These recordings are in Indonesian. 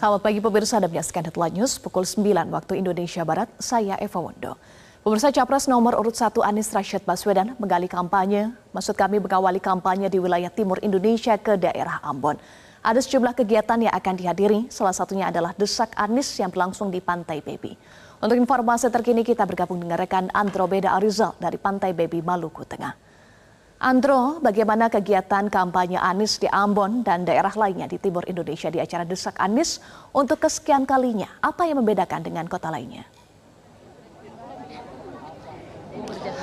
Selamat pagi pemirsa Anda menyaksikan Headline News pukul 9 waktu Indonesia Barat. Saya Eva Wondo. Pemirsa Capres nomor urut 1 Anies Rashid Baswedan menggali kampanye. Maksud kami mengawali kampanye di wilayah timur Indonesia ke daerah Ambon. Ada sejumlah kegiatan yang akan dihadiri, salah satunya adalah Desak Anies yang berlangsung di Pantai Baby. Untuk informasi terkini kita bergabung dengan rekan Andromeda Arizal dari Pantai Baby, Maluku Tengah. Andro, bagaimana kegiatan kampanye Anies di Ambon dan daerah lainnya di timur Indonesia di acara Desak Anies untuk kesekian kalinya? Apa yang membedakan dengan kota lainnya?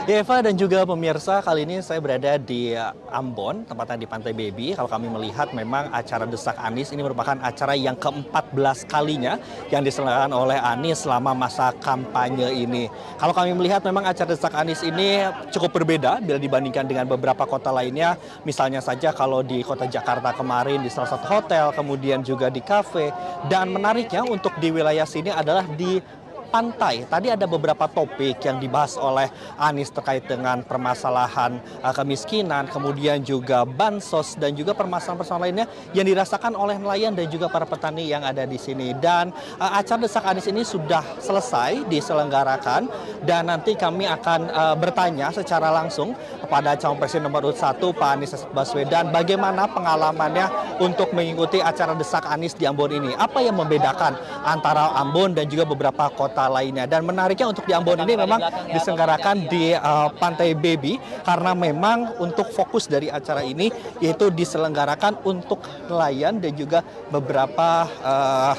Ya Eva dan juga pemirsa, kali ini saya berada di Ambon, tempatnya di Pantai Baby. Kalau kami melihat memang acara Desak Anies ini merupakan acara yang ke-14 kalinya yang diselenggarakan oleh Anies selama masa kampanye ini. Kalau kami melihat memang acara Desak Anies ini cukup berbeda bila dibandingkan dengan beberapa kota lainnya. Misalnya saja kalau di kota Jakarta kemarin di salah satu hotel, kemudian juga di kafe. Dan menariknya untuk di wilayah sini adalah di pantai. Tadi ada beberapa topik yang dibahas oleh Anies terkait dengan permasalahan uh, kemiskinan, kemudian juga bansos dan juga permasalahan-permasalahan lainnya yang dirasakan oleh nelayan dan juga para petani yang ada di sini. Dan uh, acara desak Anies ini sudah selesai diselenggarakan dan nanti kami akan uh, bertanya secara langsung kepada calon presiden nomor urut 1 Pak Anies Baswedan bagaimana pengalamannya untuk mengikuti acara desak Anies di Ambon ini. Apa yang membedakan antara Ambon dan juga beberapa kota kota lainnya. Dan menariknya untuk di Ambon ini memang diselenggarakan di uh, Pantai Baby karena memang untuk fokus dari acara ini yaitu diselenggarakan untuk nelayan dan juga beberapa uh,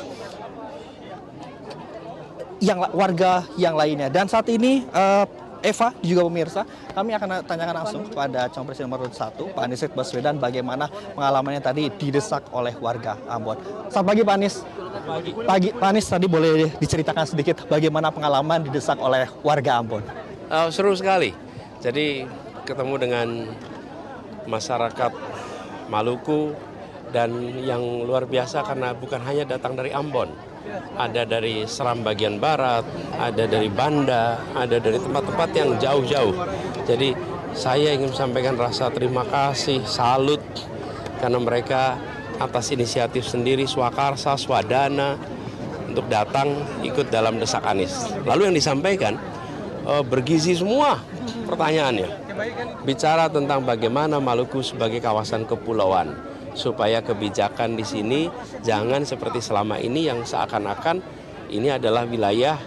yang warga yang lainnya. Dan saat ini uh, Eva juga pemirsa, kami akan tanyakan langsung kepada calon presiden nomor satu Pak Anies Baswedan bagaimana pengalamannya tadi didesak oleh warga Ambon. Selamat pagi Pak Anies. Pagi. Pagi Pak Anies tadi boleh diceritakan sedikit bagaimana pengalaman didesak oleh warga Ambon. Uh, seru sekali. Jadi ketemu dengan masyarakat Maluku dan yang luar biasa karena bukan hanya datang dari Ambon, ada dari Seram bagian barat, ada dari Banda, ada dari tempat-tempat yang jauh-jauh. Jadi saya ingin sampaikan rasa terima kasih, salut karena mereka atas inisiatif sendiri swakarsa, swadana untuk datang ikut dalam desak Anies. Lalu yang disampaikan uh, bergizi semua pertanyaannya. Bicara tentang bagaimana Maluku sebagai kawasan kepulauan supaya kebijakan di sini jangan seperti selama ini yang seakan-akan ini adalah wilayah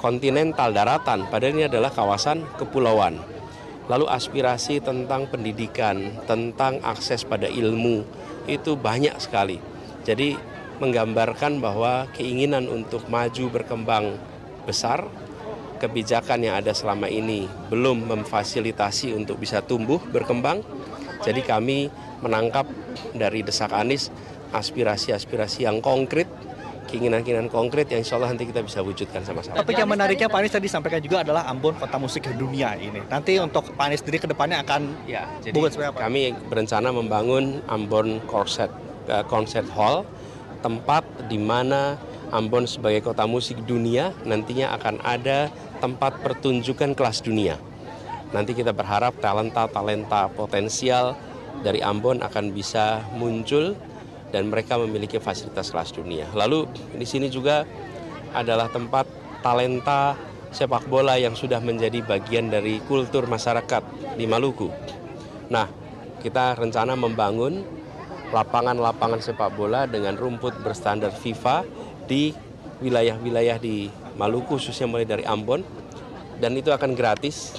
kontinental daratan, padahal ini adalah kawasan kepulauan. Lalu aspirasi tentang pendidikan, tentang akses pada ilmu itu banyak sekali. Jadi menggambarkan bahwa keinginan untuk maju berkembang besar, kebijakan yang ada selama ini belum memfasilitasi untuk bisa tumbuh berkembang. Jadi kami menangkap dari desak Anies aspirasi-aspirasi yang konkret keinginan-keinginan konkret yang insya Allah nanti kita bisa wujudkan sama-sama. Tapi yang menariknya Pak Anies tadi sampaikan juga adalah Ambon kota musik dunia ini. Nanti untuk Pak Anies sendiri ke depannya akan ya, jadi kami berencana membangun Ambon Concert, uh, Concert Hall, tempat di mana Ambon sebagai kota musik dunia nantinya akan ada tempat pertunjukan kelas dunia. Nanti kita berharap talenta-talenta potensial dari Ambon akan bisa muncul dan mereka memiliki fasilitas kelas dunia. Lalu di sini juga adalah tempat talenta sepak bola yang sudah menjadi bagian dari kultur masyarakat di Maluku. Nah, kita rencana membangun lapangan-lapangan sepak bola dengan rumput berstandar FIFA di wilayah-wilayah di Maluku khususnya mulai dari Ambon dan itu akan gratis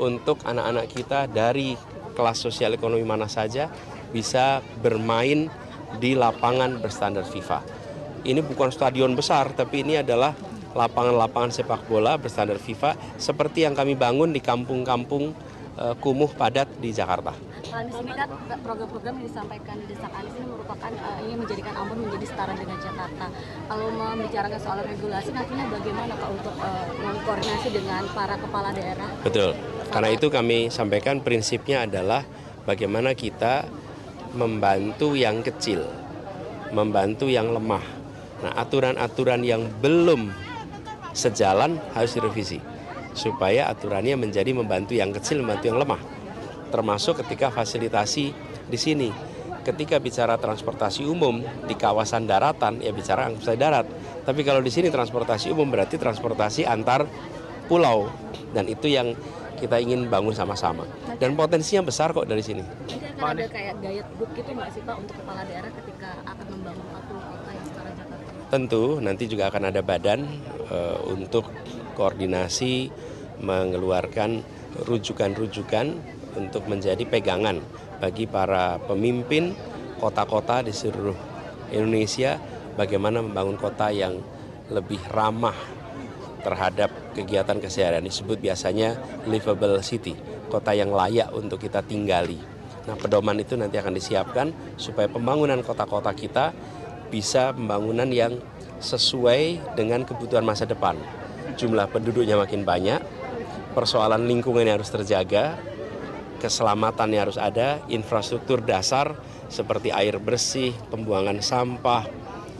untuk anak-anak kita dari kelas sosial ekonomi mana saja bisa bermain di lapangan berstandar FIFA. Ini bukan stadion besar, tapi ini adalah lapangan-lapangan sepak bola berstandar FIFA seperti yang kami bangun di kampung-kampung uh, kumuh padat di Jakarta. Anies ini kan program-program yang disampaikan di Desak Anies ini merupakan uh, ingin menjadikan Ambon menjadi setara dengan Jakarta. Kalau membicarakan soal regulasi nantinya bagaimana Pak untuk uh, mengkoordinasi dengan para kepala daerah? Betul. Karena itu kami sampaikan prinsipnya adalah bagaimana kita membantu yang kecil, membantu yang lemah. Nah, aturan-aturan yang belum sejalan harus direvisi supaya aturannya menjadi membantu yang kecil, membantu yang lemah. Termasuk ketika fasilitasi di sini. ketika bicara transportasi umum di kawasan daratan ya bicara angkutan darat. Tapi kalau di sini transportasi umum berarti transportasi antar pulau dan itu yang kita ingin bangun sama-sama. Dan potensinya besar kok dari sini. Akan ada kayak diet book gitu nggak sih Pak untuk kepala daerah ketika akan membangun 40 kota yang setara Jakarta? Tentu nanti juga akan ada badan eh, untuk koordinasi mengeluarkan rujukan-rujukan untuk menjadi pegangan bagi para pemimpin kota-kota di seluruh Indonesia bagaimana membangun kota yang lebih ramah terhadap kegiatan keseharian disebut biasanya livable city, kota yang layak untuk kita tinggali. Nah, pedoman itu nanti akan disiapkan supaya pembangunan kota-kota kita bisa pembangunan yang sesuai dengan kebutuhan masa depan. Jumlah penduduknya makin banyak, persoalan lingkungan yang harus terjaga, keselamatan yang harus ada, infrastruktur dasar seperti air bersih, pembuangan sampah,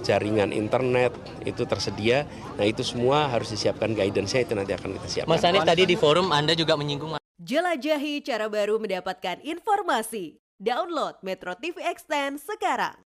jaringan internet itu tersedia. Nah itu semua harus disiapkan guidance-nya itu nanti akan kita siapkan. Mas Anies tadi di forum Anda juga menyinggung Jelajahi cara baru mendapatkan informasi. Download Metro TV Extend sekarang.